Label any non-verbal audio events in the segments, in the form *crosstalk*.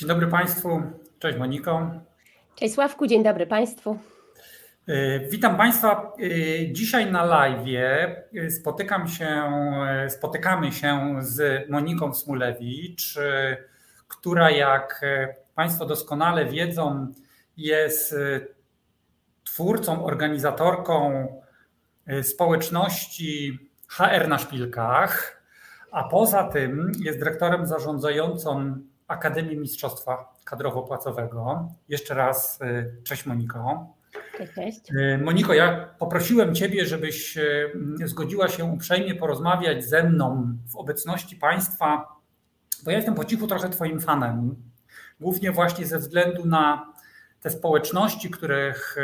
Dzień dobry Państwu. Cześć Moniko. Cześć Sławku, dzień dobry Państwu. E, witam Państwa. E, dzisiaj na live e, spotykam się, spotykamy się z Moniką Smulewicz, która jak Państwo doskonale wiedzą, jest twórcą, organizatorką społeczności HR na szpilkach, a poza tym jest dyrektorem zarządzającą Akademii Mistrzostwa Kadrowo-Płacowego. Jeszcze raz cześć Moniko. Cześć. E, Moniko, ja poprosiłem Ciebie, żebyś e, zgodziła się uprzejmie porozmawiać ze mną w obecności Państwa, bo ja jestem po cichu trochę Twoim fanem. Głównie właśnie ze względu na te społeczności, których,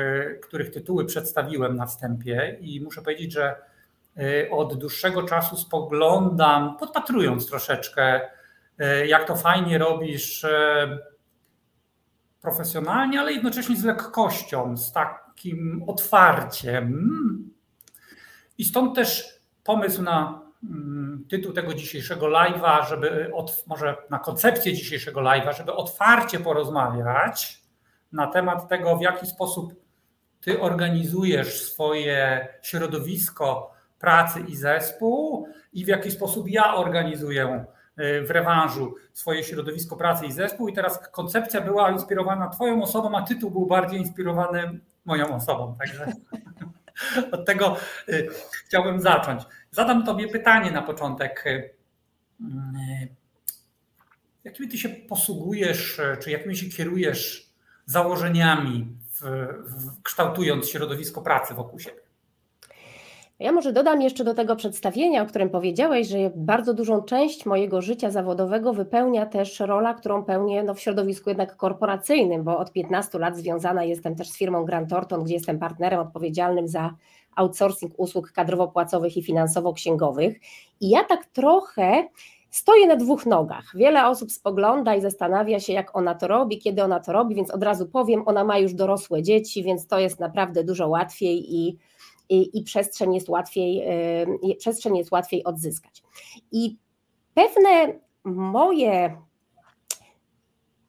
których tytuły przedstawiłem na wstępie i muszę powiedzieć, że od dłuższego czasu spoglądam, podpatrując troszeczkę, jak to fajnie robisz profesjonalnie, ale jednocześnie z lekkością, z takim otwarciem. I stąd też pomysł na mm, tytuł tego dzisiejszego live'a, żeby od, może na koncepcję dzisiejszego live'a, żeby otwarcie porozmawiać na temat tego, w jaki sposób ty organizujesz swoje środowisko pracy i zespół i w jaki sposób ja organizuję w rewanżu swoje środowisko pracy i zespół. I teraz koncepcja była inspirowana Twoją osobą, a tytuł był bardziej inspirowany moją osobą. Także *laughs* od tego y, chciałbym zacząć. Zadam Tobie pytanie na początek. Y, jakimi Ty się posługujesz, czy jakimi się kierujesz założeniami, w, w, kształtując środowisko pracy wokół siebie? Ja może dodam jeszcze do tego przedstawienia, o którym powiedziałeś, że bardzo dużą część mojego życia zawodowego wypełnia też rola, którą pełnię no, w środowisku jednak korporacyjnym, bo od 15 lat związana jestem też z firmą Grant Thornton, gdzie jestem partnerem odpowiedzialnym za outsourcing usług kadrowo-płacowych i finansowo-księgowych. I ja tak trochę stoję na dwóch nogach. Wiele osób spogląda i zastanawia się, jak ona to robi, kiedy ona to robi, więc od razu powiem, ona ma już dorosłe dzieci, więc to jest naprawdę dużo łatwiej i i, i przestrzeń, jest łatwiej, przestrzeń jest łatwiej odzyskać. I pewne moje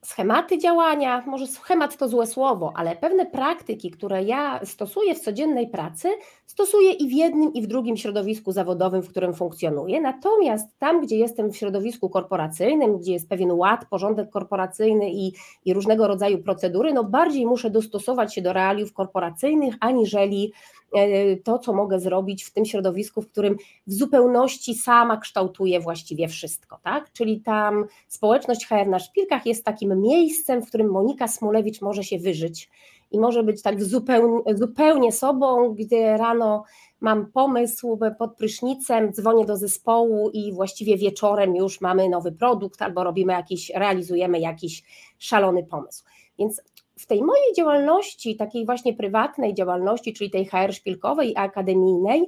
schematy działania, może schemat to złe słowo, ale pewne praktyki, które ja stosuję w codziennej pracy, stosuję i w jednym, i w drugim środowisku zawodowym, w którym funkcjonuję. Natomiast tam, gdzie jestem w środowisku korporacyjnym, gdzie jest pewien ład, porządek korporacyjny i, i różnego rodzaju procedury, no bardziej muszę dostosować się do realiów korporacyjnych, aniżeli to, co mogę zrobić w tym środowisku, w którym w zupełności sama kształtuję właściwie wszystko, tak? Czyli tam społeczność HR na szpilkach jest takim miejscem, w którym Monika Smulewicz może się wyżyć i może być tak zupełnie, zupełnie sobą, gdy rano mam pomysł pod prysznicem, dzwonię do zespołu i właściwie wieczorem już mamy nowy produkt albo robimy jakiś, realizujemy jakiś szalony pomysł. Więc w tej mojej działalności, takiej właśnie prywatnej działalności, czyli tej HR szpilkowej i akademijnej,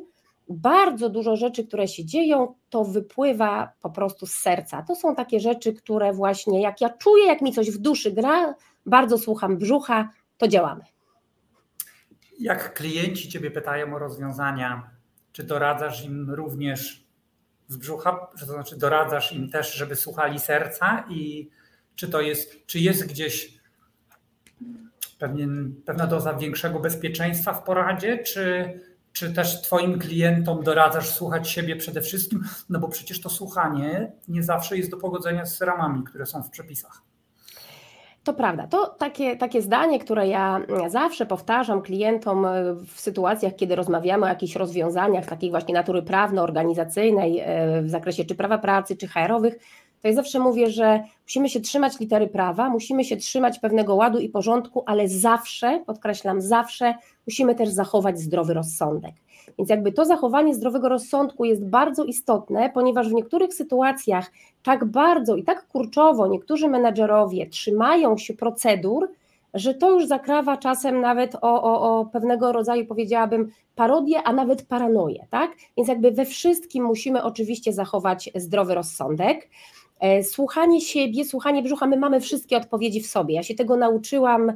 bardzo dużo rzeczy, które się dzieją, to wypływa po prostu z serca. To są takie rzeczy, które właśnie jak ja czuję, jak mi coś w duszy gra, bardzo słucham brzucha, to działamy. Jak klienci Ciebie pytają o rozwiązania, czy doradzasz im również z brzucha, to znaczy doradzasz im też, żeby słuchali serca i czy to jest, czy jest gdzieś pewna doza większego bezpieczeństwa w poradzie, czy, czy też Twoim klientom doradzasz słuchać siebie przede wszystkim? No bo przecież to słuchanie nie zawsze jest do pogodzenia z ramami, które są w przepisach. To prawda. To takie, takie zdanie, które ja zawsze powtarzam klientom w sytuacjach, kiedy rozmawiamy o jakichś rozwiązaniach takiej właśnie natury prawno-organizacyjnej e, w zakresie czy prawa pracy, czy HR-owych, to ja zawsze mówię, że musimy się trzymać litery prawa, musimy się trzymać pewnego ładu i porządku, ale zawsze, podkreślam, zawsze musimy też zachować zdrowy rozsądek. Więc jakby to zachowanie zdrowego rozsądku jest bardzo istotne, ponieważ w niektórych sytuacjach tak bardzo i tak kurczowo niektórzy menedżerowie trzymają się procedur, że to już zakrawa czasem nawet o, o, o pewnego rodzaju, powiedziałabym, parodię, a nawet paranoję, tak? Więc jakby we wszystkim musimy oczywiście zachować zdrowy rozsądek. E, słuchanie siebie, słuchanie brzucha, my mamy wszystkie odpowiedzi w sobie. Ja się tego nauczyłam,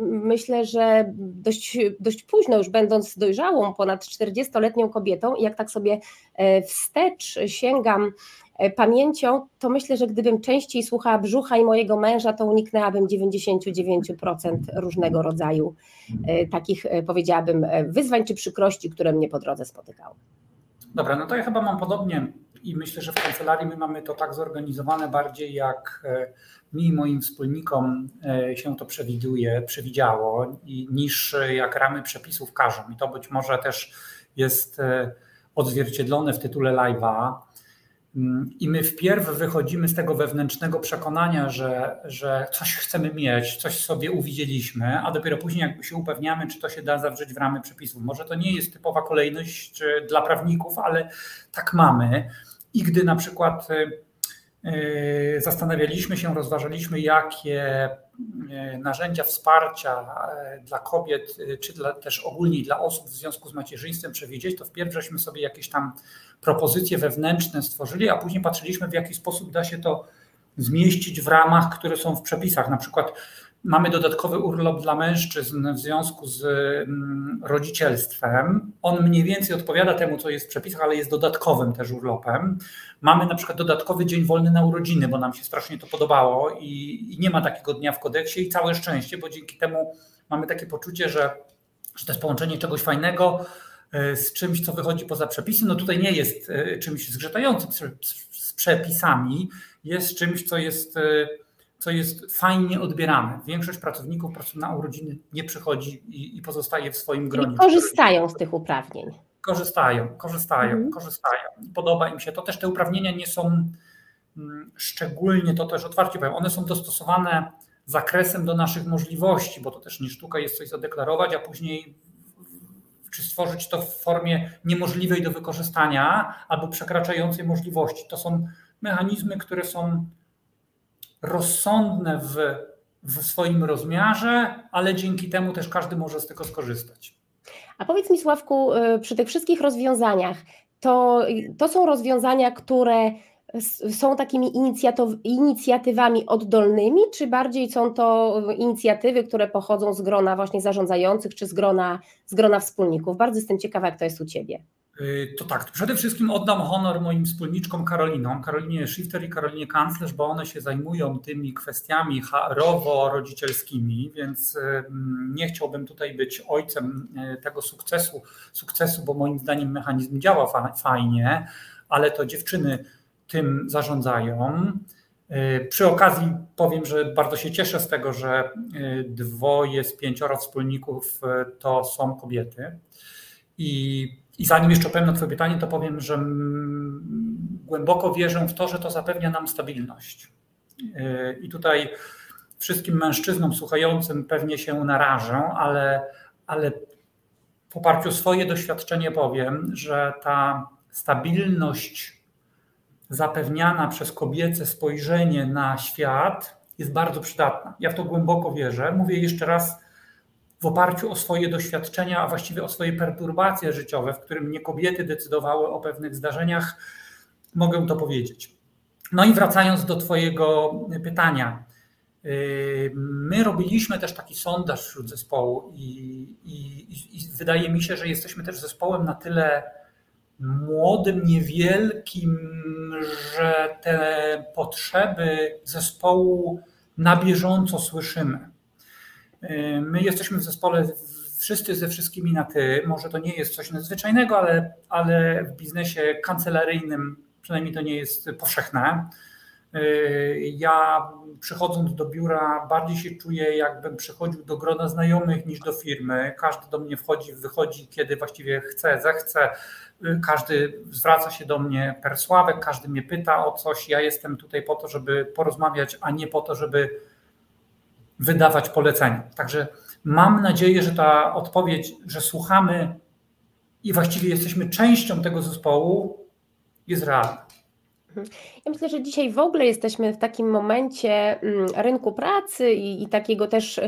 myślę, że dość, dość późno, już będąc dojrzałą, ponad 40-letnią kobietą, i jak tak sobie wstecz sięgam E, pamięcią, to myślę, że gdybym częściej słuchała brzucha i mojego męża, to uniknęłabym 99% różnego rodzaju e, takich, e, powiedziałabym, wyzwań czy przykrości, które mnie po drodze spotykały. Dobra, no to ja chyba mam podobnie i myślę, że w kancelarii my mamy to tak zorganizowane bardziej jak mi i moim wspólnikom się to przewiduje, przewidziało niż jak ramy przepisów każą. I to być może też jest odzwierciedlone w tytule live'a Mm, I my wpierw wychodzimy z tego wewnętrznego przekonania, że, że coś chcemy mieć, coś sobie uwidzieliśmy, a dopiero później jakby się upewniamy, czy to się da zawrzeć w ramy przepisów. Może to nie jest typowa kolejność dla prawników, ale tak mamy. I gdy na przykład y, y, zastanawialiśmy się, rozważaliśmy, jakie y, narzędzia wsparcia dla kobiet, czy dla, też ogólnie dla osób w związku z macierzyństwem przewidzieć, to wpierw żeśmy sobie jakieś tam propozycje wewnętrzne stworzyli, a później patrzyliśmy, w jaki sposób da się to zmieścić w ramach, które są w przepisach. Na przykład mamy dodatkowy urlop dla mężczyzn w związku z mm, rodzicielstwem. On mniej więcej odpowiada temu, co jest w przepisach, ale jest dodatkowym też urlopem. Mamy na przykład dodatkowy dzień wolny na urodziny, bo nam się strasznie to podobało i, i nie ma takiego dnia w kodeksie i całe szczęście, bo dzięki temu mamy takie poczucie, że, że to jest połączenie czegoś fajnego, E, z czymś, co wychodzi poza przepisy. No tutaj nie jest e, czymś zgrzetającym z przepisami, jest czymś, co jest, e, co jest fajnie odbierane. Większość pracowników po prostu na urodziny nie przychodzi i, i pozostaje w swoim gronie. I korzystają z tych uprawnień. Korzystają, korzystają, mhm. korzystają. Podoba im się to. Też te uprawnienia nie są mm, szczególnie, to też otwarcie powiem, one są dostosowane zakresem do naszych możliwości, bo to też nie sztuka jest coś zadeklarować, a później czy stworzyć to w formie niemożliwej do wykorzystania albo przekraczającej możliwości. To są mechanizmy, które są rozsądne w, w swoim rozmiarze, ale dzięki temu też każdy może z tego skorzystać. A powiedz mi, Sławku, y, przy tych wszystkich rozwiązaniach, to, to są rozwiązania, które są takimi inicjatywami oddolnymi, czy bardziej są to inicjatywy, które pochodzą z grona właśnie zarządzających, czy z grona, z grona wspólników? Bardzo jestem ciekawa, jak to jest u Ciebie. Y, to tak, przede wszystkim oddam honor moim wspólniczkom Karolinom, Karolinie Shifter i Karolinie Kanclerz, bo one się zajmują tymi kwestiami HR-owo-rodzicielskimi, więc nie chciałbym tutaj być ojcem y, tego sukcesu, sukcesu, bo moim zdaniem mechanizm działa fajnie, ale to dziewczyny tym zarządzają. Y, przy okazji powiem, że bardzo się cieszę z tego, że y, dwoje z pięcioro wspólników y, to są kobiety. I, i zanim jeszcze odpowiem na Twoje pytanie, to powiem, że głęboko wierzę w to, że to zapewnia nam stabilność. I tutaj wszystkim mężczyznom słuchającym pewnie się narażę, ale, ale w oparciu o swoje doświadczenie powiem, że ta stabilność zapewniana przez kobiece spojrzenie na świat jest bardzo przydatna. Ja w to głęboko wierzę. Mówię jeszcze raz w oparciu o swoje doświadczenia, a właściwie o swoje perturbacje życiowe, w którym nie kobiety decydowały o pewnych zdarzeniach, mogę to powiedzieć. No i wracając do Twojego pytania. Yy, my robiliśmy też taki sondaż wśród zespołu i, i, i wydaje mi się, że jesteśmy też zespołem na tyle młodym, niewielkim, że te potrzeby zespołu na bieżąco słyszymy. My jesteśmy w zespole wszyscy ze wszystkimi na ty. Może to nie jest coś nadzwyczajnego, ale, ale w biznesie kancelaryjnym przynajmniej to nie jest powszechne. Ja przychodząc do biura bardziej się czuję, jakbym przychodził do grona znajomych niż do firmy. Każdy do mnie wchodzi, wychodzi, kiedy właściwie chce, zechce. Każdy zwraca się do mnie per sławek, każdy mnie pyta o coś. Ja jestem tutaj po to, żeby porozmawiać, a nie po to, żeby wydawać polecenia. Także mam nadzieję, że ta odpowiedź, że słuchamy i właściwie jesteśmy częścią tego zespołu, jest realna. Ja myślę, że dzisiaj w ogóle jesteśmy w takim momencie mm, rynku pracy i, i takiego też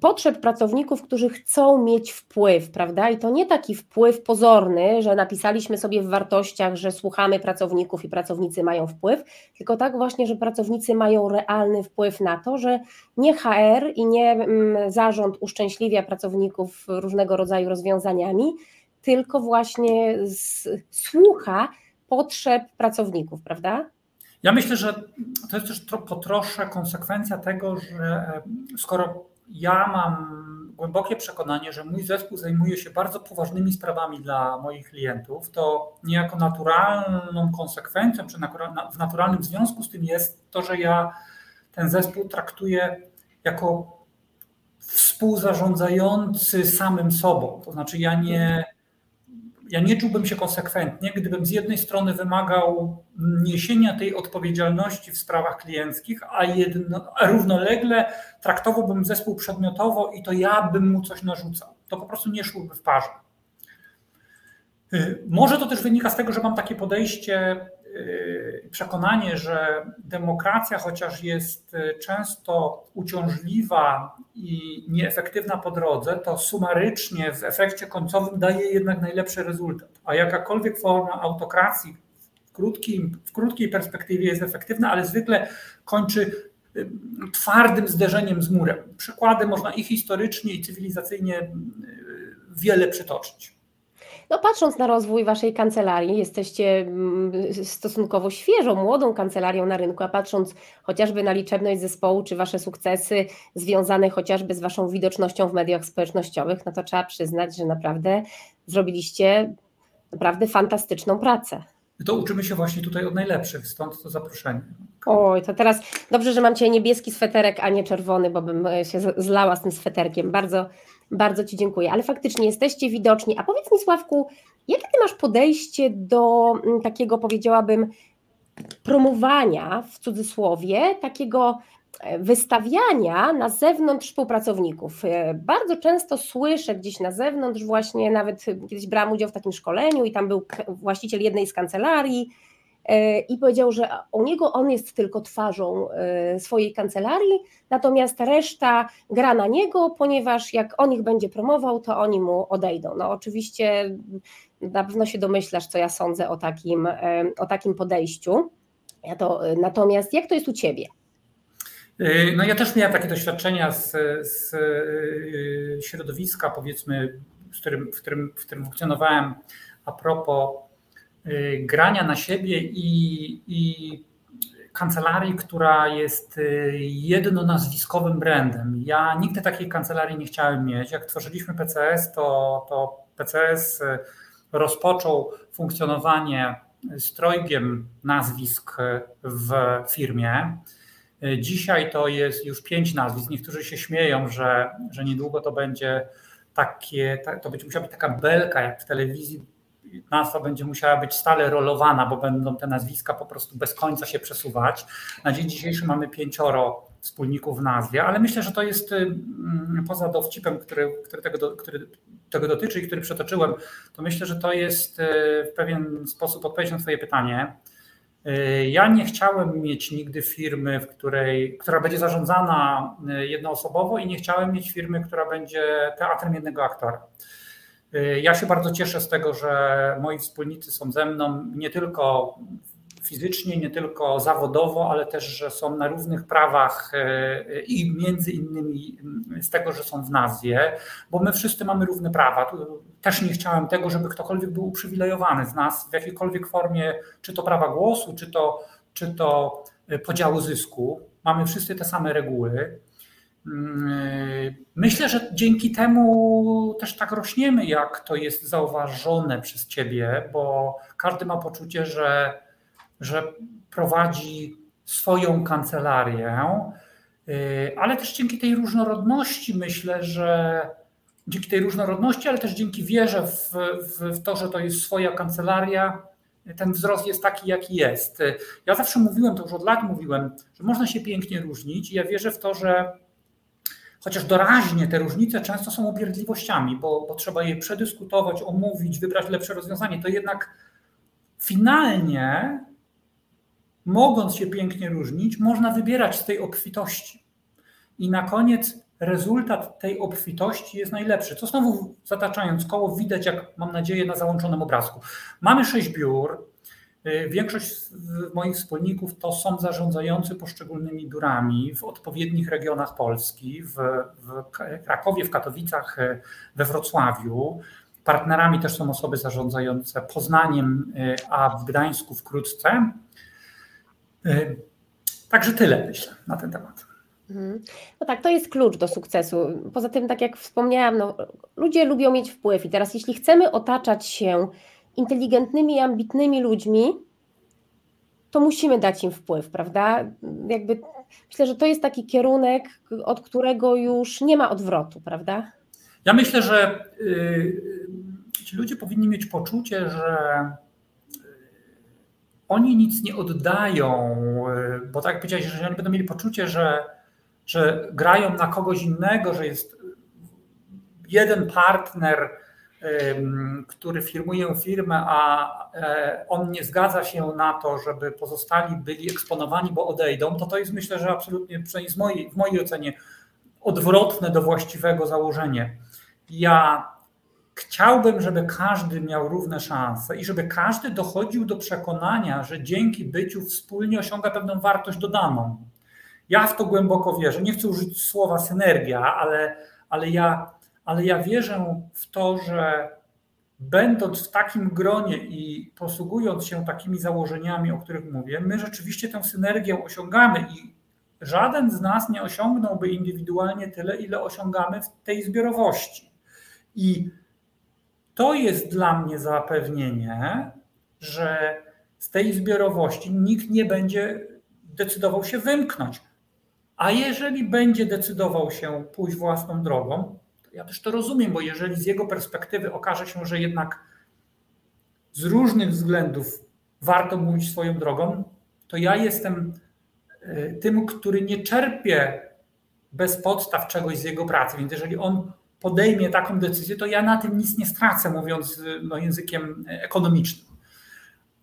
potrzeb pracowników, którzy chcą mieć wpływ, prawda? I to nie taki wpływ pozorny, że napisaliśmy sobie w wartościach, że słuchamy pracowników i pracownicy mają wpływ, tylko tak właśnie, że pracownicy mają realny wpływ na to, że nie HR i nie mm, zarząd uszczęśliwia pracowników różnego rodzaju rozwiązaniami, tylko właśnie słucha potrzeb pracowników, prawda? Ja myślę, że to jest też po trosze konsekwencja tego, że e, skoro ja mam głębokie przekonanie, że mój zespół zajmuje się bardzo poważnymi sprawami dla moich klientów, to niejako naturalną konsekwencją, czy w naturalnym związku z tym jest to, że ja ten zespół traktuję jako współzarządzający samym sobą. To znaczy, ja nie ja nie czułbym się konsekwentnie, gdybym z jednej strony wymagał niesienia tej odpowiedzialności w sprawach klienckich, a, jedno, a równolegle traktowałbym zespół przedmiotowo i to ja bym mu coś narzucał. To po prostu nie szłoby w parze. Y, może to też wynika z tego, że mam takie podejście przekonanie, że demokracja, chociaż jest y, często uciążliwa i nieefektywna po drodze, to sumarycznie w efekcie końcowym daje jednak najlepszy rezultat. A jakakolwiek forma autokracji w, krótkim, w krótkiej perspektywie jest efektywna, ale zwykle kończy y, twardym zderzeniem z murem. Przykłady można i historycznie, i cywilizacyjnie wiele przytoczyć. No patrząc na rozwój Waszej kancelarii, jesteście mm, stosunkowo świeżą, młodą kancelarią na rynku, a patrząc chociażby na liczebność zespołu, czy Wasze sukcesy związane chociażby z Waszą widocznością w mediach społecznościowych, no to trzeba przyznać, że naprawdę zrobiliście naprawdę fantastyczną pracę. To uczymy się właśnie tutaj od najlepszych, stąd to zaproszenie. Oj, to teraz dobrze, że mam Cię niebieski sweterek, a nie czerwony, bo bym e, się zlała z tym sweterkiem. Bardzo bardzo Ci dziękuję, ale faktycznie jesteście widoczni. A powiedz mi, Sławku, jakie Ty masz podejście do mm, takiego, powiedziałabym, promowania w cudzysłowie, takiego e, wystawiania na zewnątrz współpracowników. E, bardzo często słyszę gdzieś na zewnątrz, właśnie nawet kiedyś brałam udział w takim szkoleniu i tam był właściciel jednej z kancelarii, i powiedział, że u niego on jest tylko twarzą e, swojej kancelarii, natomiast reszta gra na niego, ponieważ jak on ich będzie promował, to oni mu odejdą. No oczywiście na pewno się domyślasz, co ja sądzę o takim, e, o takim podejściu. Ja to, natomiast jak to jest u Ciebie? No ja też miałem takie doświadczenia z, z środowiska, powiedzmy, w którym, w, którym, w którym funkcjonowałem a propos grania na siebie i, i kancelarii, która jest y, jednonazwiskowym brandem. Ja nigdy takiej kancelarii nie chciałem mieć. Jak tworzyliśmy PCS, to, to PCS y, rozpoczął funkcjonowanie z nazwisk w firmie. Dzisiaj to jest już pięć nazwisk. Niektórzy się śmieją, że, że niedługo to będzie takie, to będzie musiała być taka belka jak w telewizji nazwa będzie musiała być stale rolowana, bo będą te nazwiska po prostu bez końca się przesuwać. Na dzień dzisiejszy mamy pięcioro wspólników w nazwie, ale myślę, że to jest mm, poza dowcipem, który, który, tego, który tego dotyczy i który przetoczyłem, to myślę, że to jest e, w pewien sposób odpowiedź na Twoje pytanie. E, ja nie chciałem mieć nigdy firmy, w której, która będzie zarządzana jednoosobowo i nie chciałem mieć firmy, która będzie teatrem jednego aktora. Y, ja się bardzo cieszę z tego, że moi wspólnicy są ze mną nie tylko fizycznie, nie tylko zawodowo, ale też, że są na równych prawach y, i między innymi z tego, że są w nazwie, bo my wszyscy mamy równe prawa. Też nie chciałem tego, żeby ktokolwiek był uprzywilejowany z nas w jakiejkolwiek formie, czy to prawa głosu, czy to, czy to y, podziału zysku. Mamy wszyscy te same reguły. Mm, myślę, że dzięki temu też tak rośniemy, jak to jest zauważone przez ciebie, bo każdy ma poczucie, że, że prowadzi swoją kancelarię, y, ale też dzięki tej różnorodności myślę, że dzięki tej różnorodności, ale też dzięki wierze w, w, w to, że to jest swoja kancelaria, ten wzrost jest taki, jaki jest. Ja zawsze mówiłem, to już od lat mówiłem, że można się pięknie różnić i ja wierzę w to, że chociaż doraźnie te różnice często są upierdliwościami, bo, bo trzeba je przedyskutować, omówić, wybrać lepsze rozwiązanie, to jednak finalnie, mogąc się pięknie różnić, można wybierać z tej obfitości. I na koniec rezultat tej obfitości jest najlepszy. Co znowu zataczając koło widać, jak mam nadzieję, na załączonym obrazku. Mamy sześć biur. Y, większość moich wspólników to są zarządzający poszczególnymi biurami w odpowiednich regionach Polski, w, w Krakowie, w Katowicach, y, we Wrocławiu. Partnerami też są osoby zarządzające Poznaniem, y, a w Gdańsku wkrótce. Także tyle myślę na ten temat. Mhm. No tak, to jest klucz do sukcesu. Poza tym, tak jak wspomniałam, no, ludzie lubią mieć wpływ i teraz jeśli chcemy otaczać się inteligentnymi i ambitnymi ludźmi, to musimy dać im wpływ, prawda? Jakby myślę, że to jest taki kierunek, od którego już nie ma odwrotu, prawda? Ja myślę, że yy, ci ludzie powinni mieć poczucie, że oni nic nie oddają, y, bo tak jak powiedziałeś, że oni będą mieli poczucie, że, że grają na kogoś innego, że jest jeden partner, który firmuje firmę, a e, on nie zgadza się na to, żeby pozostali byli eksponowani, bo odejdą, to to jest myślę, że absolutnie, przynajmniej w mojej, w mojej ocenie, odwrotne do właściwego założenie. Ja Chciałbym, żeby każdy miał równe szanse i żeby każdy dochodził do przekonania, że dzięki byciu wspólnie osiąga pewną wartość dodaną. Ja w to głęboko wierzę. Nie chcę użyć słowa synergia, ale, ale, ja, ale ja wierzę w to, że będąc w takim gronie i posługując się takimi założeniami, o których mówię, my rzeczywiście tę synergię osiągamy i żaden z nas nie osiągnąłby indywidualnie tyle, ile osiągamy w tej zbiorowości. I to jest dla mnie zapewnienie, że z tej zbiorowości nikt nie będzie decydował się wymknąć. A jeżeli będzie decydował się pójść własną drogą, ja też to rozumiem, bo jeżeli z jego perspektywy okaże się, że jednak z różnych względów warto mu iść swoją drogą, to ja jestem e, tym, który nie czerpie bez podstaw czegoś z jego pracy. Więc jeżeli on podejmie taką decyzję, to ja na tym nic nie stracę, mówiąc no, językiem ekonomicznym.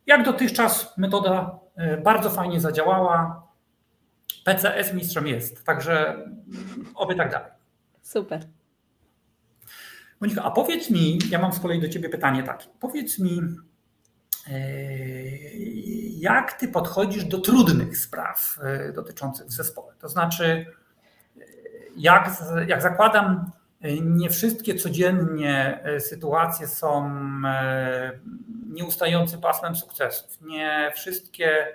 Jak dotychczas metoda e, bardzo fajnie zadziałała. PCS mistrzem jest, także oby tak dalej. Super. A powiedz mi, ja mam z kolei do Ciebie pytanie takie. Powiedz mi, e, jak Ty podchodzisz do trudnych spraw e, dotyczących zespołu? To znaczy, jak, jak zakładam, nie wszystkie codziennie e, sytuacje są e, nieustającym pasmem sukcesów. Nie wszystkie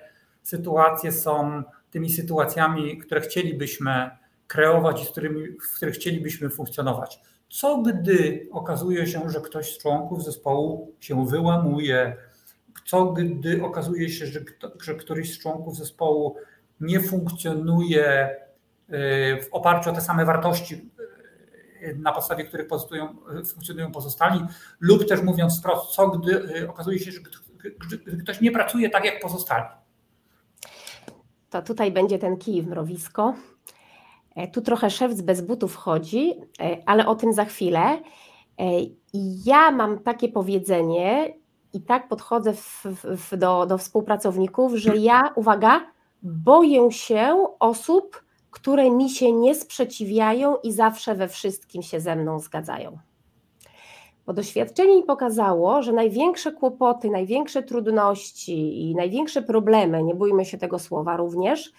sytuacje są tymi sytuacjami, które chcielibyśmy kreować i z którymi, w których chcielibyśmy funkcjonować. Co gdy okazuje się, że ktoś z członków zespołu się wyłamuje? Co gdy okazuje się, że, że któryś z członków zespołu nie funkcjonuje e, w oparciu o te same wartości, na podstawie których funkcjonują pozostali, lub też mówiąc wprost, co gdy okazuje się, że ktoś nie pracuje tak jak pozostali. To tutaj będzie ten kij w mrowisko. E, tu trochę szewc bez butów chodzi, e, ale o tym za chwilę. E, ja mam takie powiedzenie i tak podchodzę w, w, do, do współpracowników, że ja, uwaga, boję się osób, które mi się nie sprzeciwiają i zawsze we wszystkim się ze mną zgadzają. Bo doświadczenie mi pokazało, że największe kłopoty, największe trudności i największe problemy, nie bójmy się tego słowa również,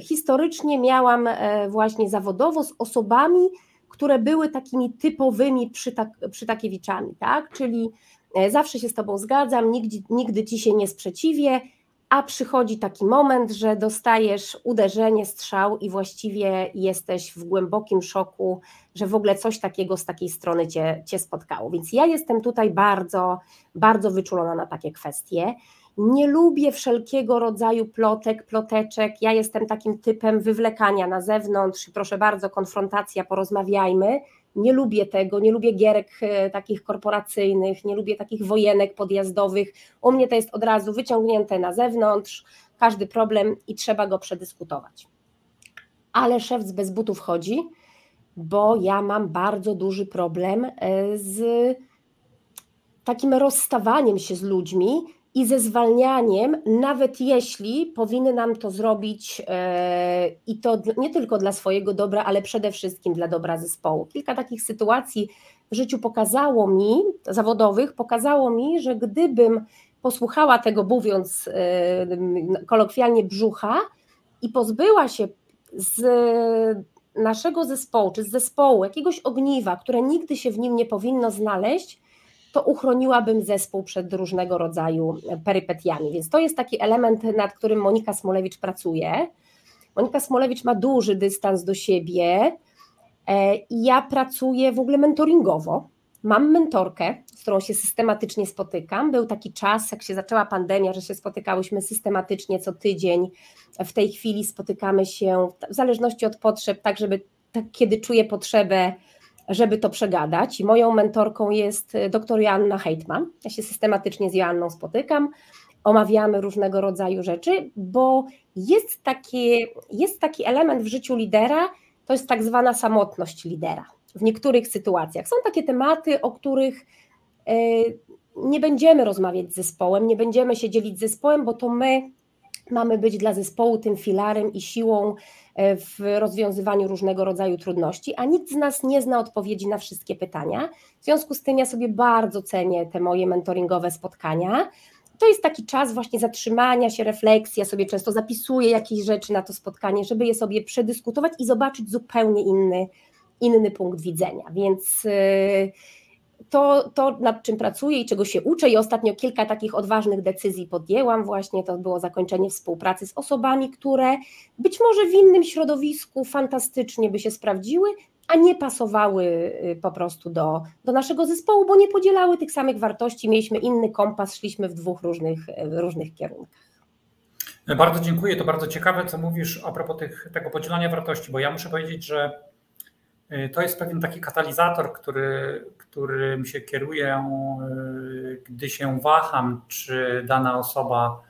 historycznie miałam e, właśnie zawodowo z osobami, które były takimi typowymi przytak przytakiewiczami, tak? Czyli e, zawsze się z Tobą zgadzam, nigdy, nigdy Ci się nie sprzeciwię, a przychodzi taki moment, że dostajesz uderzenie, strzał i właściwie jesteś w głębokim szoku, że w ogóle coś takiego z takiej strony cię, cię spotkało. Więc ja jestem tutaj bardzo, bardzo wyczulona na takie kwestie. Nie lubię wszelkiego rodzaju plotek, ploteczek. Ja jestem takim typem wywlekania na zewnątrz. Proszę bardzo, konfrontacja, porozmawiajmy nie lubię tego, nie lubię gierek e, takich korporacyjnych, nie lubię takich wojenek podjazdowych. U mnie to jest od razu wyciągnięte na zewnątrz, każdy problem i trzeba go przedyskutować. Ale szef z bez butów chodzi, bo ja mam bardzo duży problem e, z takim rozstawaniem się z ludźmi, i ze zwalnianiem, nawet jeśli powinny nam to zrobić e, i to nie tylko dla swojego dobra, ale przede wszystkim dla dobra zespołu. Kilka takich sytuacji w życiu pokazało mi, zawodowych, pokazało mi, że gdybym posłuchała tego, mówiąc e, kolokwialnie, brzucha i pozbyła się z naszego zespołu, czy z zespołu jakiegoś ogniwa, które nigdy się w nim nie powinno znaleźć, to uchroniłabym zespół przed różnego rodzaju perypetiami. Więc to jest taki element, nad którym Monika Smolewicz pracuje. Monika Smolewicz ma duży dystans do siebie e, i ja pracuję w ogóle mentoringowo. Mam mentorkę, z którą się systematycznie spotykam. Był taki czas, jak się zaczęła pandemia, że się spotykałyśmy systematycznie co tydzień. W tej chwili spotykamy się w zależności od potrzeb, tak żeby tak, kiedy czuję potrzebę, żeby to przegadać. Moją mentorką jest e, dr Joanna Heitman. Ja się systematycznie z Joanną spotykam, omawiamy różnego rodzaju rzeczy, bo jest taki, jest taki element w życiu lidera, to jest tak zwana samotność lidera. W niektórych sytuacjach są takie tematy, o których e, nie będziemy rozmawiać z zespołem, nie będziemy się dzielić z zespołem, bo to my mamy być dla zespołu tym filarem i siłą w rozwiązywaniu różnego rodzaju trudności, a nikt z nas nie zna odpowiedzi na wszystkie pytania. W związku z tym ja sobie bardzo cenię te moje mentoringowe spotkania. To jest taki czas właśnie zatrzymania się, refleksji. Ja sobie często zapisuję jakieś rzeczy na to spotkanie, żeby je sobie przedyskutować i zobaczyć zupełnie inny, inny punkt widzenia. Więc. Yy, to, to, nad czym pracuję i czego się uczę, i ostatnio kilka takich odważnych decyzji podjęłam, właśnie to było zakończenie współpracy z osobami, które być może w innym środowisku fantastycznie by się sprawdziły, a nie pasowały y, po prostu do, do naszego zespołu, bo nie podzielały tych samych wartości, mieliśmy inny kompas, szliśmy w dwóch różnych, różnych kierunkach. Bardzo dziękuję, to bardzo ciekawe, co mówisz a propos tych, tego podzielania wartości, bo ja muszę powiedzieć, że Y, to jest pewien taki katalizator, który, którym się kieruję, y, gdy się waham, czy dana osoba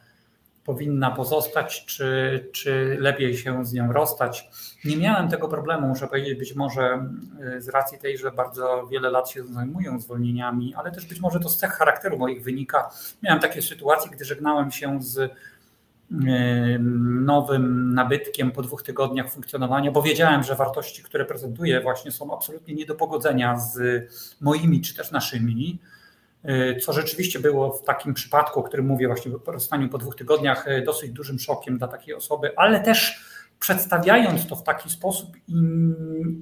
powinna pozostać, czy, czy lepiej się z nią rozstać. Nie miałem tego problemu, muszę powiedzieć, być może y, z racji tej, że bardzo wiele lat się zajmuję zwolnieniami, ale też być może to z cech charakteru moich wynika. Miałem takie sytuacje, gdy żegnałem się z nowym nabytkiem po dwóch tygodniach funkcjonowania, bo wiedziałem, że wartości, które prezentuję, właśnie są absolutnie nie do pogodzenia z moimi czy też naszymi. Y, co rzeczywiście było w takim przypadku, o którym mówię, właśnie po rozstaniu po dwóch tygodniach, y, dosyć dużym szokiem dla takiej osoby, ale też przedstawiając to w taki sposób i,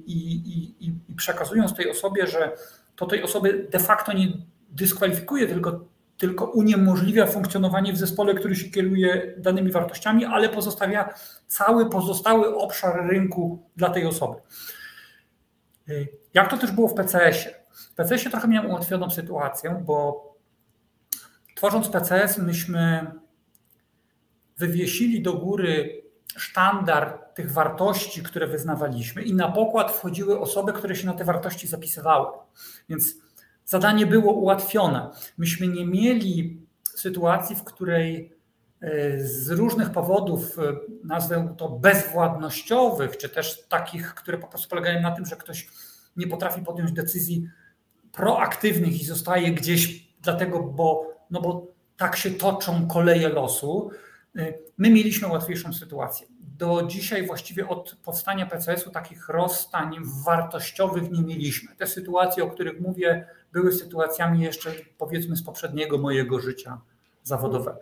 i, i, i przekazując tej osobie, że to tej osoby de facto nie dyskwalifikuje, tylko tylko uniemożliwia funkcjonowanie w zespole, który się kieruje danymi wartościami, ale pozostawia cały pozostały obszar rynku dla tej osoby. Jak to też było w PCS-ie? W PCS-ie trochę miałem ułatwioną sytuację, bo tworząc PCS, myśmy wywiesili do góry sztandar tych wartości, które wyznawaliśmy, i na pokład wchodziły osoby, które się na te wartości zapisywały. Więc zadanie było ułatwione. Myśmy nie mieli sytuacji, w której e, z różnych powodów, e, nazwę to bezwładnościowych, czy też takich, które po prostu polegają na tym, że ktoś nie potrafi podjąć decyzji proaktywnych i zostaje gdzieś dlatego, bo, no bo tak się toczą koleje losu. E, my mieliśmy łatwiejszą sytuację. Do dzisiaj właściwie od powstania PCS-u takich rozstań wartościowych nie mieliśmy. Te sytuacje, o których mówię, były sytuacjami jeszcze powiedzmy z poprzedniego mojego życia zawodowego.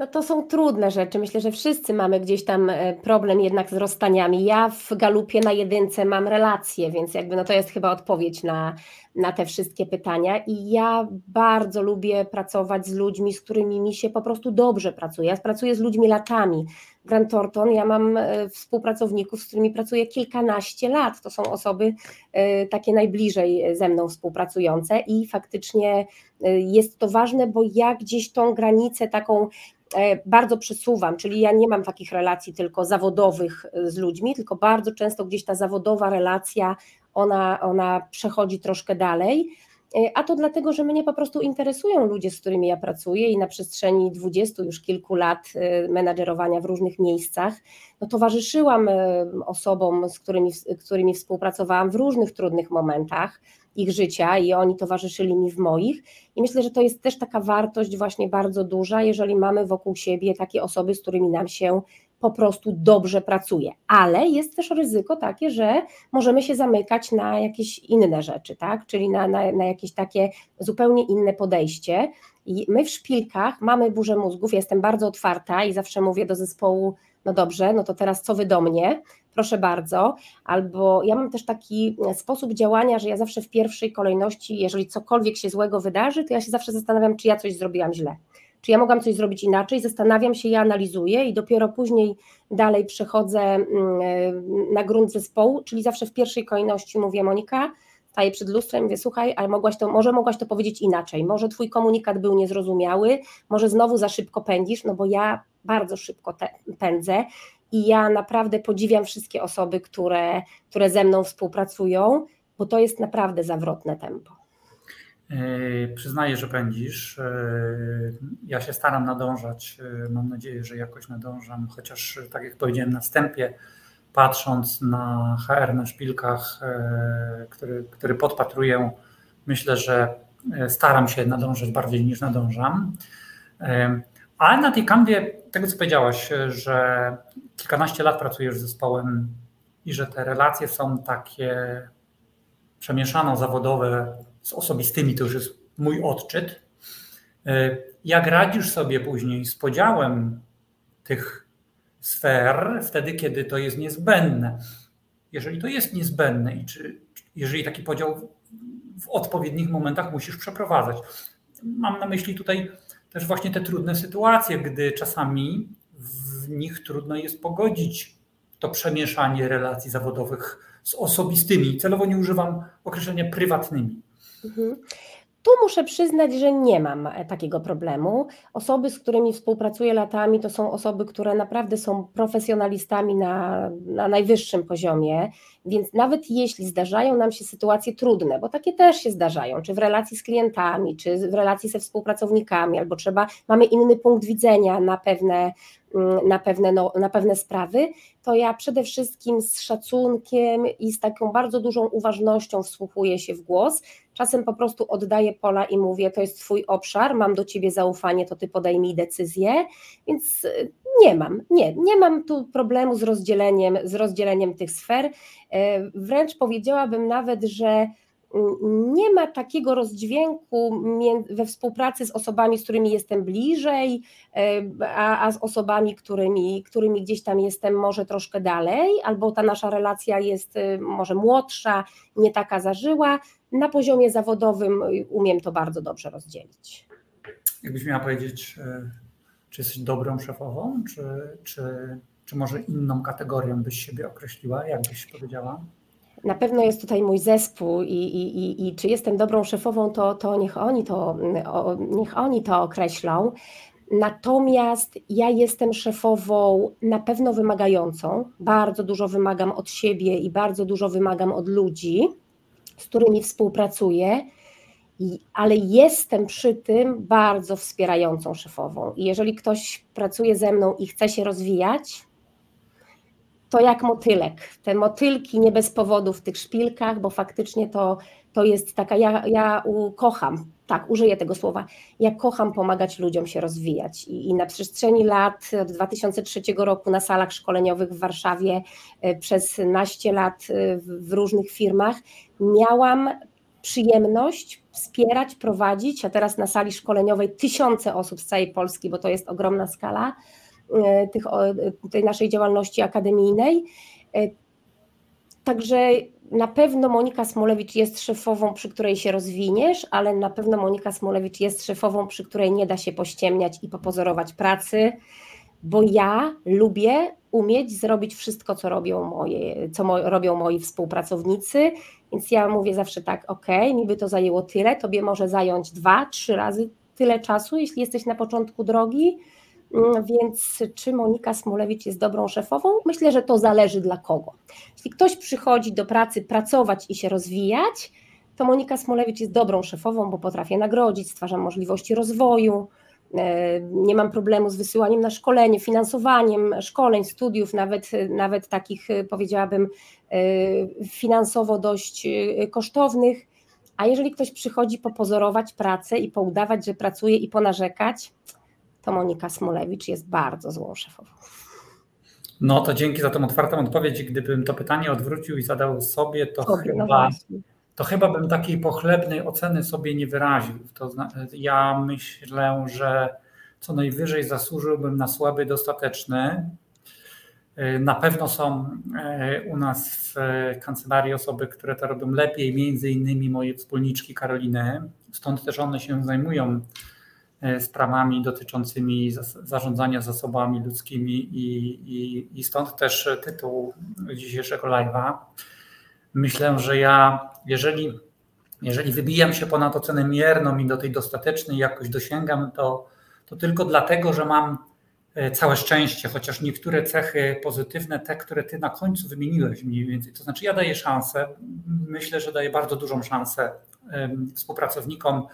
No to są trudne rzeczy. Myślę, że wszyscy mamy gdzieś tam e, problem jednak z rozstaniami. Ja w galupie na jedynce mam relacje, więc jakby no to jest chyba odpowiedź na, na te wszystkie pytania. I ja bardzo lubię pracować z ludźmi, z którymi mi się po prostu dobrze pracuje. Ja pracuję z ludźmi latami. Grant Thornton, ja mam e, współpracowników, z którymi pracuję kilkanaście lat. To są osoby e, takie najbliżej ze mną współpracujące i faktycznie jest to ważne, bo ja gdzieś tą granicę taką E, bardzo przesuwam, czyli ja nie mam takich relacji tylko zawodowych e, z ludźmi, tylko bardzo często gdzieś ta zawodowa relacja, ona, ona przechodzi troszkę dalej. E, a to dlatego, że mnie po prostu interesują ludzie, z którymi ja pracuję i na przestrzeni dwudziestu już kilku lat menadżerowania w różnych miejscach, no towarzyszyłam osobom, z którymi, którymi współpracowałam w różnych trudnych momentach ich życia i oni towarzyszyli mi w moich. I myślę, że to jest też taka wartość właśnie bardzo duża, jeżeli mamy wokół siebie takie osoby, z którymi nam się po prostu dobrze pracuje. Ale jest też ryzyko takie, że możemy się zamykać na jakieś inne rzeczy, tak? czyli na, na, na jakieś takie zupełnie inne podejście. I my w szpilkach mamy burzę mózgów, jestem bardzo otwarta i zawsze mówię do zespołu, no dobrze, no to teraz co wy do mnie? Proszę bardzo. Albo ja mam też taki sposób działania, że ja zawsze w pierwszej kolejności, jeżeli cokolwiek się złego wydarzy, to ja się zawsze zastanawiam, czy ja coś zrobiłam źle czy ja mogłam coś zrobić inaczej, zastanawiam się, ja analizuję i dopiero później dalej przechodzę mm, e, na grunt zespołu, czyli zawsze w pierwszej kolejności mówię Monika, staję przed lustrem mówię, słuchaj, ale mogłaś to, może mogłaś to powiedzieć inaczej, może twój komunikat był niezrozumiały, może znowu za szybko pędzisz, no bo ja bardzo szybko te, pędzę i ja naprawdę podziwiam wszystkie osoby, które, które ze mną współpracują, bo to jest naprawdę zawrotne tempo. E, przyznaję, że pędzisz. E, ja się staram nadążać. E, mam nadzieję, że jakoś nadążam, chociaż tak jak powiedziałem na wstępie, patrząc na HR na szpilkach, który, który podpatruję, myślę, że staram się nadążać bardziej niż nadążam. Ale na tej kanwie tego, co powiedziałaś, że kilkanaście lat pracujesz z zespołem i że te relacje są takie przemieszano zawodowe z osobistymi, to już jest mój odczyt. E, jak radzisz sobie później z podziałem tych sfer, wtedy, kiedy to jest niezbędne? Jeżeli to jest niezbędne i czy, jeżeli taki podział w odpowiednich momentach musisz przeprowadzać. Mam na myśli tutaj też właśnie te trudne sytuacje, gdy czasami w nich trudno jest pogodzić to przemieszanie relacji zawodowych z osobistymi. Celowo nie używam określenia prywatnymi. Mhm. Tu muszę przyznać, że nie mam e, takiego problemu. Osoby, z którymi współpracuję latami, to są osoby, które naprawdę są profesjonalistami na, na najwyższym poziomie, więc nawet jeśli zdarzają nam się sytuacje trudne, bo takie też się zdarzają, czy w relacji z klientami, czy w relacji ze współpracownikami, albo trzeba, mamy inny punkt widzenia na pewne Mm, na pewne, no, na pewne sprawy, to ja przede wszystkim z szacunkiem i z taką bardzo dużą uważnością wsłuchuję się w głos. Czasem po prostu oddaję pola i mówię: To jest Twój obszar, mam do Ciebie zaufanie, to Ty podejmij decyzję. Więc y, nie mam, nie, nie mam tu problemu z rozdzieleniem, z rozdzieleniem tych sfer. Y, wręcz powiedziałabym nawet, że nie ma takiego rozdźwięku we współpracy z osobami, z którymi jestem bliżej, e, a, a, z osobami, którymi, którymi gdzieś tam jestem może troszkę dalej, albo ta nasza relacja jest e, może młodsza, nie taka zażyła. Na poziomie zawodowym umiem to bardzo dobrze rozdzielić. Jakbyś miała powiedzieć, e, czy jesteś dobrą szefową, czy, czy, czy może inną kategorią byś siebie określiła, jak byś powiedziała? Na pewno jest tutaj mój zespół i, i, i, i czy jestem dobrą szefową, to, to, niech, oni to niech oni to określą. Natomiast ja jestem szefową na pewno wymagającą, bardzo dużo wymagam od siebie i bardzo dużo wymagam od ludzi, z którymi współpracuję, ale jestem przy tym bardzo wspierającą szefową. I jeżeli ktoś pracuje ze mną i chce się rozwijać, to jak motylek. Te motylki nie bez powodu w tych szpilkach, bo faktycznie to, to jest taka, ja, ja kocham, tak, użyję tego słowa, ja kocham pomagać ludziom się rozwijać I, i na przestrzeni lat od 2003 roku na salach szkoleniowych w Warszawie e, przez naście lat e, w różnych firmach miałam przyjemność wspierać, prowadzić, a teraz na sali szkoleniowej tysiące osób z całej Polski, bo to jest ogromna skala, tych, tej naszej działalności akademijnej. E, także na pewno Monika Smolewicz jest szefową, przy której się rozwiniesz, ale na pewno Monika Smolewicz jest szefową, przy której nie da się pościemniać i popozorować pracy, bo ja lubię umieć zrobić wszystko, co robią, moje, co mo, robią moi współpracownicy, więc ja mówię zawsze tak, ok, mi by to zajęło tyle, tobie może zająć dwa, trzy razy tyle czasu, jeśli jesteś na początku drogi, więc czy Monika Smolewicz jest dobrą szefową? Myślę, że to zależy dla kogo. Jeśli ktoś przychodzi do pracy pracować i się rozwijać, to Monika Smolewicz jest dobrą szefową, bo potrafię nagrodzić, stwarzam możliwości rozwoju, e, nie mam problemu z wysyłaniem na szkolenie, finansowaniem szkoleń, studiów, nawet, nawet takich powiedziałabym e, finansowo dość e, kosztownych, A jeżeli ktoś przychodzi popozorować pracę i poudawać, że pracuje i ponarzekać, to Monika Smolewicz jest bardzo złą szefową. No to dzięki za tą otwartą odpowiedź. Gdybym to pytanie odwrócił i zadał sobie, to sobie, chyba, no to chyba bym takiej pochlebnej oceny sobie nie wyraził. To ja myślę, że co najwyżej zasłużyłbym na słaby dostateczny. Na pewno są e, u nas w kancelarii osoby, które to robią lepiej, między innymi moje wspólniczki Karoliny. Stąd też one się zajmują sprawami dotyczącymi zarządzania zasobami ludzkimi i, i, i stąd też tytuł dzisiejszego live'a. Myślę, że ja, jeżeli, jeżeli wybijam się ponad ocenę mierną i do tej dostatecznej jakoś dosięgam, to, to tylko dlatego, że mam e, całe szczęście, chociaż niektóre cechy pozytywne, te, które ty na końcu wymieniłeś mniej więcej. To znaczy, ja daję szansę, myślę, że daję bardzo dużą szansę współpracownikom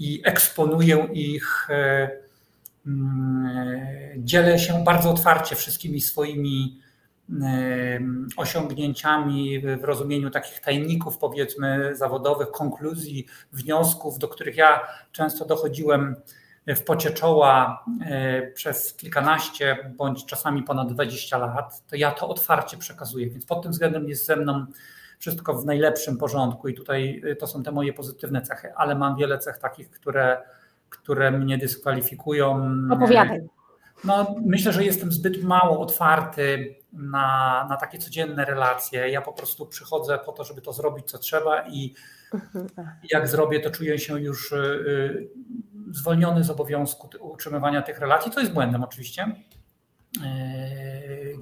i eksponuję ich, e, mm, dzielę się bardzo otwarcie wszystkimi swoimi e, osiągnięciami w rozumieniu takich tajników, powiedzmy, zawodowych, konkluzji, wniosków, do których ja często dochodziłem w pocie czoła e, przez kilkanaście bądź czasami ponad 20 lat, to ja to otwarcie przekazuję. Więc pod tym względem jest ze mną wszystko w najlepszym porządku i tutaj y, to są te moje pozytywne cechy, ale mam wiele cech takich, które, które mnie dyskwalifikują. Opowiadaj. No, myślę, że jestem zbyt mało otwarty na, na takie codzienne relacje. Ja po prostu przychodzę po to, żeby to zrobić, co trzeba, i mhm, jak zrobię, to czuję się już y, y, zwolniony z obowiązku utrzymywania tych relacji, co jest błędem oczywiście.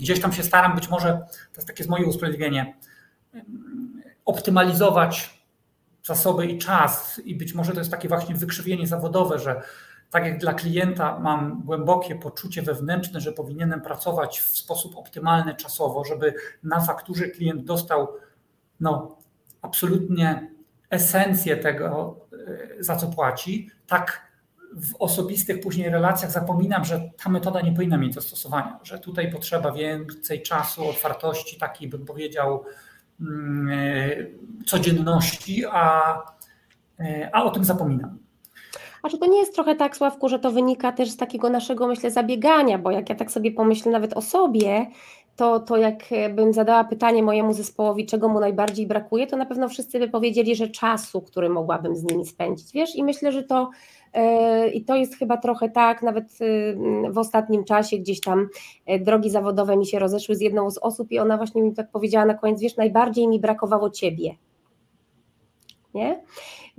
Gdzieś tam się staram, być może to jest takie moje usprawiedliwienie optymalizować zasoby i czas. I być może to jest takie właśnie wykrzywienie zawodowe, że tak jak dla klienta mam głębokie poczucie wewnętrzne, że powinienem pracować w sposób optymalny czasowo, żeby na fakturze klient dostał no, absolutnie esencję tego, e, za co płaci, tak w osobistych później relacjach zapominam, że ta metoda nie powinna mieć zastosowania, że tutaj potrzeba więcej czasu, otwartości, takiej bym powiedział, codzienności, a, e, a o tym zapominam. A czy to nie jest trochę tak, Sławku, że to wynika też z takiego naszego, myślę, zabiegania, bo jak ja tak sobie pomyślę nawet o sobie, to, to jakbym zadała pytanie mojemu zespołowi, czego mu najbardziej brakuje, to na pewno wszyscy by powiedzieli, że czasu, który mogłabym z nimi spędzić, wiesz, i myślę, że to E, I to jest chyba trochę tak, nawet y, w ostatnim czasie gdzieś tam e, drogi zawodowe mi się rozeszły z jedną z osób i ona właśnie mi tak powiedziała na koniec, wiesz, najbardziej mi brakowało ciebie. Nie?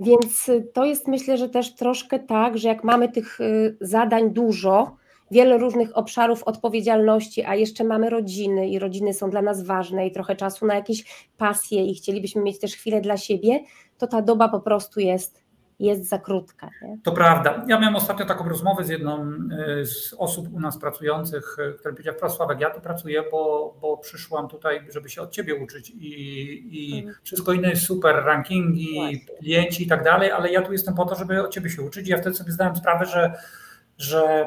Więc to jest myślę, że też troszkę tak, że jak mamy tych y, zadań dużo, wiele różnych obszarów odpowiedzialności, a jeszcze mamy rodziny i rodziny są dla nas ważne i trochę czasu na jakieś pasje i chcielibyśmy mieć też chwilę dla siebie, to ta doba po prostu jest jest za krótka. Nie? To prawda. Ja miałem ostatnio taką rozmowę z jedną y, z osób u nas pracujących, y, która powiedziała, Sławek, ja tu pracuję, bo, bo przyszłam tutaj, żeby się od Ciebie uczyć i, i mhm. wszystko inne jest super, rankingi, Właśnie. klienci i tak dalej, ale ja tu jestem po to, żeby od Ciebie się uczyć i ja wtedy sobie zdałem sprawę, że, że,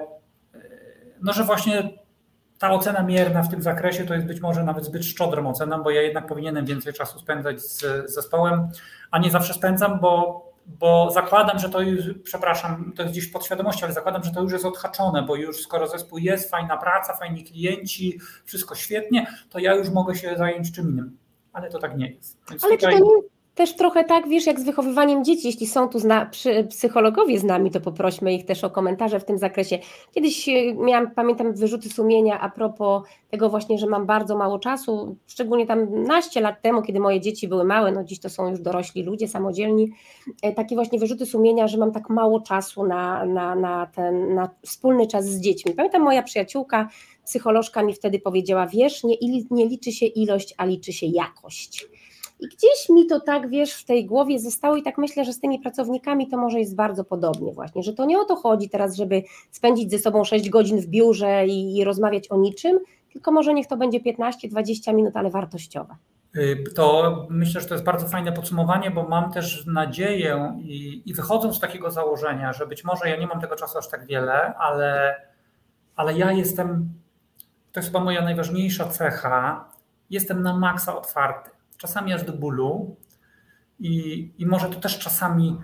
no, że właśnie ta ocena mierna w tym zakresie to jest być może nawet zbyt szczodrą oceną, bo ja jednak powinienem więcej czasu spędzać z zespołem, a nie zawsze spędzam, bo bo zakładam, że to już, przepraszam, to jest gdzieś podświadomości, ale zakładam, że to już jest odhaczone, bo już skoro zespół jest, fajna praca, fajni klienci, wszystko świetnie, to ja już mogę się zająć czym innym. Ale to tak nie jest. Więc ale tutaj... czy to nie też trochę tak, wiesz, jak z wychowywaniem dzieci, jeśli są tu zna, przy, psychologowie z nami, to poprośmy ich też o komentarze w tym zakresie. Kiedyś e, miałam, pamiętam, wyrzuty sumienia a propos tego właśnie, że mam bardzo mało czasu, szczególnie tam naście lat temu, kiedy moje dzieci były małe, no dziś to są już dorośli ludzie, samodzielni, e, takie właśnie wyrzuty sumienia, że mam tak mało czasu na, na, na ten na wspólny czas z dziećmi. Pamiętam, moja przyjaciółka, psycholożka mi wtedy powiedziała, wiesz, nie, nie liczy się ilość, a liczy się jakość. I gdzieś mi to tak, wiesz, w tej głowie zostało i tak myślę, że z tymi pracownikami to może jest bardzo podobnie właśnie, że to nie o to chodzi teraz, żeby spędzić ze sobą 6 godzin w biurze i, i rozmawiać o niczym, tylko może niech to będzie 15-20 minut, ale wartościowe. Y, to myślę, że to jest bardzo fajne podsumowanie, bo mam też nadzieję i, i wychodząc z takiego założenia, że być może ja nie mam tego czasu aż tak wiele, ale, ale ja jestem, to jest chyba moja najważniejsza cecha, jestem na maksa otwarty czasami aż do bólu. i, i może to też czasami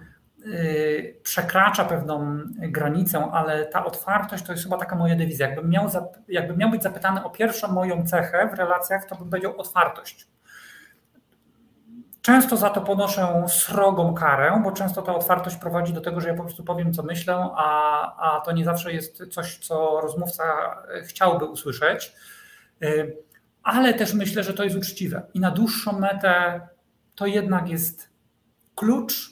y, przekracza pewną granicę, ale ta otwartość to jest chyba taka moja dewizja. Jakbym miał, jakbym miał być zapytany o pierwszą moją cechę w relacjach, to bym powiedział otwartość. Często za to ponoszę srogą karę, bo często ta otwartość prowadzi do tego, że ja po prostu powiem, co myślę, a, a to nie zawsze jest coś, co rozmówca chciałby usłyszeć. Y, ale też myślę, że to jest uczciwe. I na dłuższą metę to jednak jest klucz,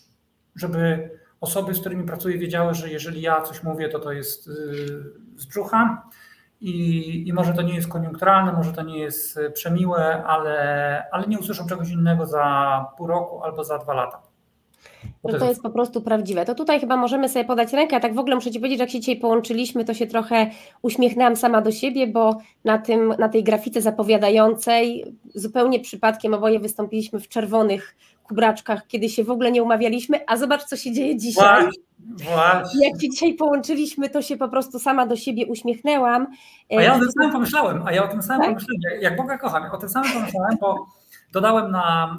żeby osoby, z którymi pracuję, wiedziały, że jeżeli ja coś mówię, to to jest y, z brzucha. I, I może to nie jest koniunkturalne, może to nie jest przemiłe, ale, ale nie usłyszą czegoś innego za pół roku albo za dwa lata. Że to jest po prostu prawdziwe. To tutaj chyba możemy sobie podać rękę, a tak w ogóle muszę Ci powiedzieć, że jak się dzisiaj połączyliśmy, to się trochę uśmiechnęłam sama do siebie, bo na, tym, na tej grafice zapowiadającej zupełnie przypadkiem oboje wystąpiliśmy w czerwonych kubraczkach, kiedy się w ogóle nie umawialiśmy, a zobacz, co się dzieje dzisiaj. Jak się dzisiaj połączyliśmy, to się po prostu sama do siebie uśmiechnęłam. A ja o tym samym pomyślałem, a ja o tym samym tak? pomyślałem, jak Boga kocham, o tym samym pomyślałem, bo dodałem na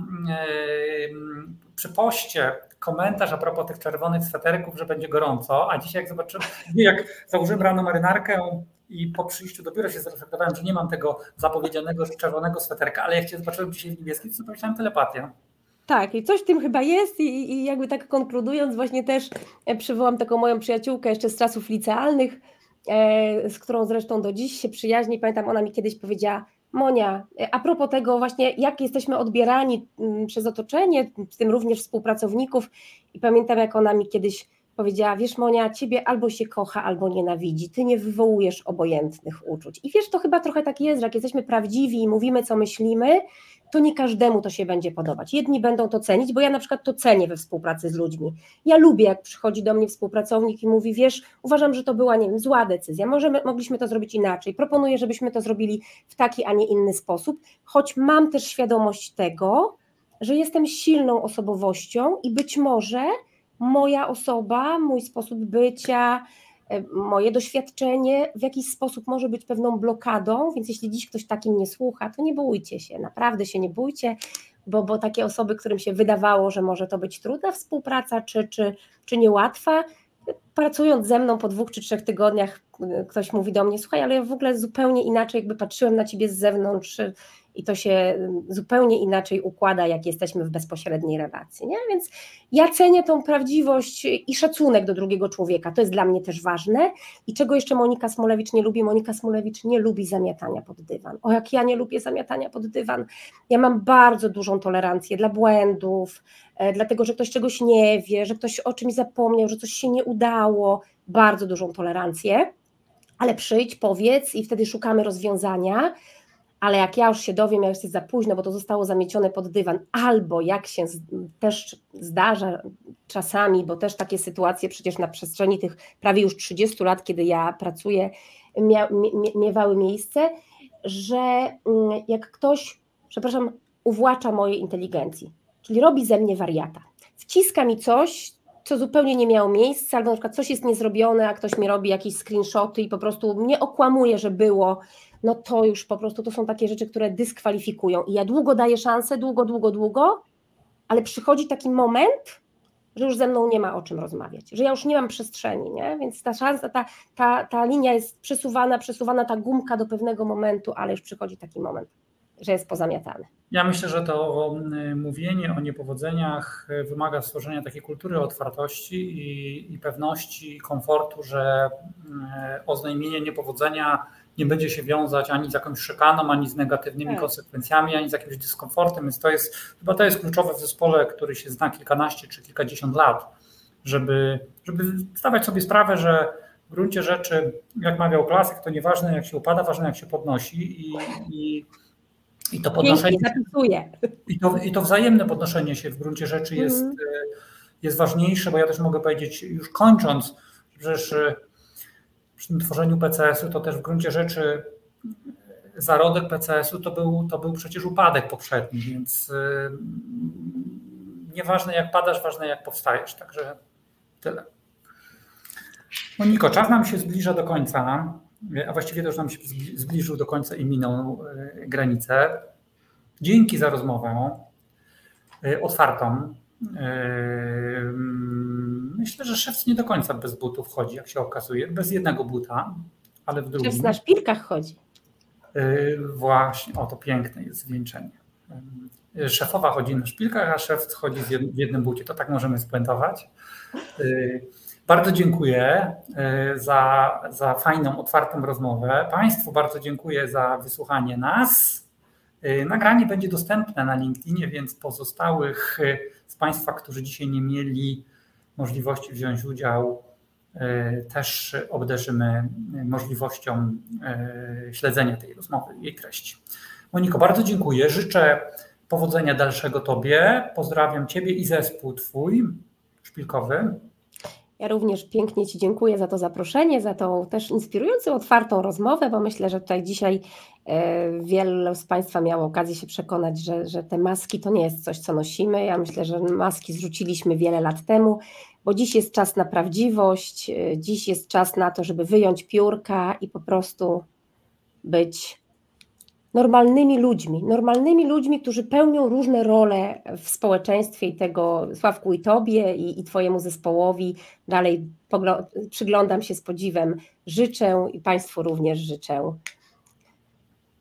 przy poście komentarz a propos tych czerwonych sweterków, że będzie gorąco, a dzisiaj jak zobaczyłem, *laughs* jak założyłem rano marynarkę i po przyjściu do biura się zreflektowałem, że nie mam tego zapowiedzianego czerwonego sweterka, ale jak cię zobaczyłem dzisiaj w niebieskim, to pomyślałem telepatia. Tak, i coś w tym chyba jest i, i jakby tak konkludując właśnie też e, przywołam taką moją przyjaciółkę jeszcze z czasów licealnych, e, z którą zresztą do dziś się przyjaźni. Pamiętam, ona mi kiedyś powiedziała, Monia, e, a propos tego właśnie, jak jesteśmy odbierani mm, przez otoczenie, w tym również współpracowników i pamiętam, jak ona mi kiedyś powiedziała, wiesz Monia, ciebie albo się kocha, albo nienawidzi, ty nie wywołujesz obojętnych uczuć. I wiesz, to chyba trochę tak jest, że jak jesteśmy prawdziwi i mówimy, co myślimy, to nie każdemu to się będzie podobać. Jedni będą to cenić, bo ja na przykład to cenię we współpracy z ludźmi. Ja lubię, jak przychodzi do mnie współpracownik i mówi, wiesz, uważam, że to była, nie wiem, zła decyzja, możemy, mogliśmy to zrobić inaczej, proponuję, żebyśmy to zrobili w taki, a nie inny sposób, choć mam też świadomość tego, że jestem silną osobowością i być może moja osoba, mój sposób bycia, E, moje doświadczenie w jakiś sposób może być pewną blokadą, więc jeśli dziś ktoś takim nie słucha, to nie bójcie się, naprawdę się nie bójcie, bo, bo takie osoby, którym się wydawało, że może to być trudna współpraca czy, czy, czy niełatwa, pracując ze mną po dwóch czy trzech tygodniach, ktoś mówi do mnie, słuchaj, ale ja w ogóle zupełnie inaczej jakby patrzyłem na ciebie z zewnątrz, i to się zupełnie inaczej układa, jak jesteśmy w bezpośredniej relacji. Nie? Więc ja cenię tą prawdziwość i szacunek do drugiego człowieka. To jest dla mnie też ważne. I czego jeszcze Monika Smolewicz nie lubi? Monika Smolewicz nie lubi zamiatania pod dywan. O, jak ja nie lubię zamiatania pod dywan. Ja mam bardzo dużą tolerancję dla błędów, e, dlatego że ktoś czegoś nie wie, że ktoś o czymś zapomniał, że coś się nie udało. Bardzo dużą tolerancję. Ale przyjdź, powiedz i wtedy szukamy rozwiązania ale jak ja już się dowiem, ja już jest za późno, bo to zostało zamiecione pod dywan, albo jak się też zdarza czasami, bo też takie sytuacje przecież na przestrzeni tych prawie już 30 lat, kiedy ja pracuję, mia, miewały miejsce, że mm, jak ktoś, przepraszam, uwłacza mojej inteligencji, czyli robi ze mnie wariata, wciska mi coś, co zupełnie nie miało miejsca, albo na przykład coś jest niezrobione, a ktoś mi robi jakieś screenshoty i po prostu mnie okłamuje, że było, no to już po prostu to są takie rzeczy, które dyskwalifikują. I ja długo daję szansę, długo, długo, długo, ale przychodzi taki moment, że już ze mną nie ma o czym rozmawiać, że ja już nie mam przestrzeni, nie? więc ta szansa, ta, ta, ta linia jest przesuwana, przesuwana, ta gumka do pewnego momentu, ale już przychodzi taki moment, że jest pozamiatany. Ja myślę, że to mówienie o niepowodzeniach wymaga stworzenia takiej kultury otwartości i, i pewności, komfortu, że oznajmienie niepowodzenia nie będzie się wiązać ani z jakąś szykaną, ani z negatywnymi tak. konsekwencjami, ani z jakimś dyskomfortem. Więc to jest, chyba to jest kluczowe w zespole, który się zna kilkanaście czy kilkadziesiąt lat, żeby, żeby zdawać sobie sprawę, że w gruncie rzeczy, jak mawiał klasyk, to nieważne jak się upada, ważne jak się podnosi i, i, i to podnoszenie. I to, I to wzajemne podnoszenie się w gruncie rzeczy jest, mm. jest ważniejsze, bo ja też mogę powiedzieć, już kończąc, że przy tworzeniu PCS-u to też w gruncie rzeczy zarodek PCS-u to był, to był przecież upadek poprzedni, więc yy, nieważne jak padasz, ważne jak powstajesz. Także tyle. Moniko, czas nam się zbliża do końca, a właściwie to już nam się zbliżył do końca i minął yy, granicę. Dzięki za rozmowę otwartą, Myślę, że szewc nie do końca bez butów chodzi, jak się okazuje. Bez jednego buta, ale w drugim. Szewc na szpilkach chodzi. Właśnie, o to piękne jest zwieńczenie. Szefowa chodzi na szpilkach, a szef chodzi w jednym bucie. To tak możemy spuentować. Bardzo dziękuję za, za fajną, otwartą rozmowę. Państwu bardzo dziękuję za wysłuchanie nas. Nagranie będzie dostępne na LinkedInie, więc pozostałych z Państwa, którzy dzisiaj nie mieli możliwości wziąć udział, też obdarzymy możliwością śledzenia tej rozmowy, jej treści. Moniko, bardzo dziękuję. Życzę powodzenia dalszego Tobie. Pozdrawiam Ciebie i zespół Twój szpilkowy. Ja również pięknie Ci dziękuję za to zaproszenie, za tą też inspirującą, otwartą rozmowę, bo myślę, że tutaj dzisiaj wielu z Państwa miało okazję się przekonać, że, że te maski to nie jest coś, co nosimy. Ja myślę, że maski zrzuciliśmy wiele lat temu, bo dziś jest czas na prawdziwość, dziś jest czas na to, żeby wyjąć piórka i po prostu być normalnymi ludźmi, normalnymi ludźmi, którzy pełnią różne role w społeczeństwie i tego Sławku i Tobie i, i Twojemu zespołowi. Dalej przyglądam się z podziwem, życzę i Państwu również życzę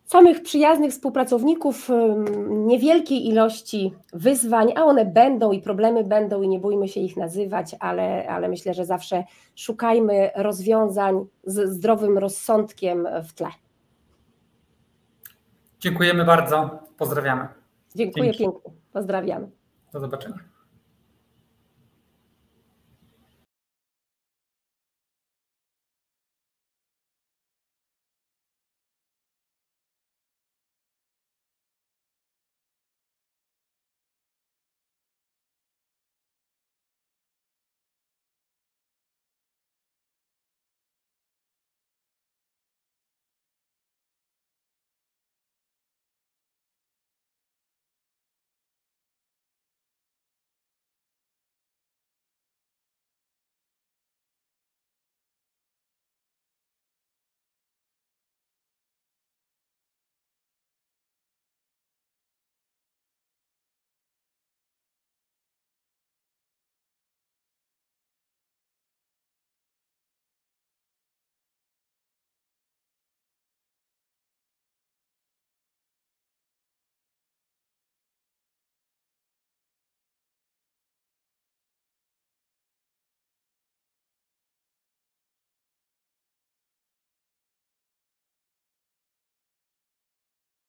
samych przyjaznych współpracowników, niewielkiej ilości wyzwań, a one będą i problemy będą i nie bójmy się ich nazywać, ale, ale myślę, że zawsze szukajmy rozwiązań z zdrowym rozsądkiem w tle. Dziękujemy bardzo. Pozdrawiamy. Dziękuję Dzięki. pięknie. Pozdrawiamy. Do zobaczenia.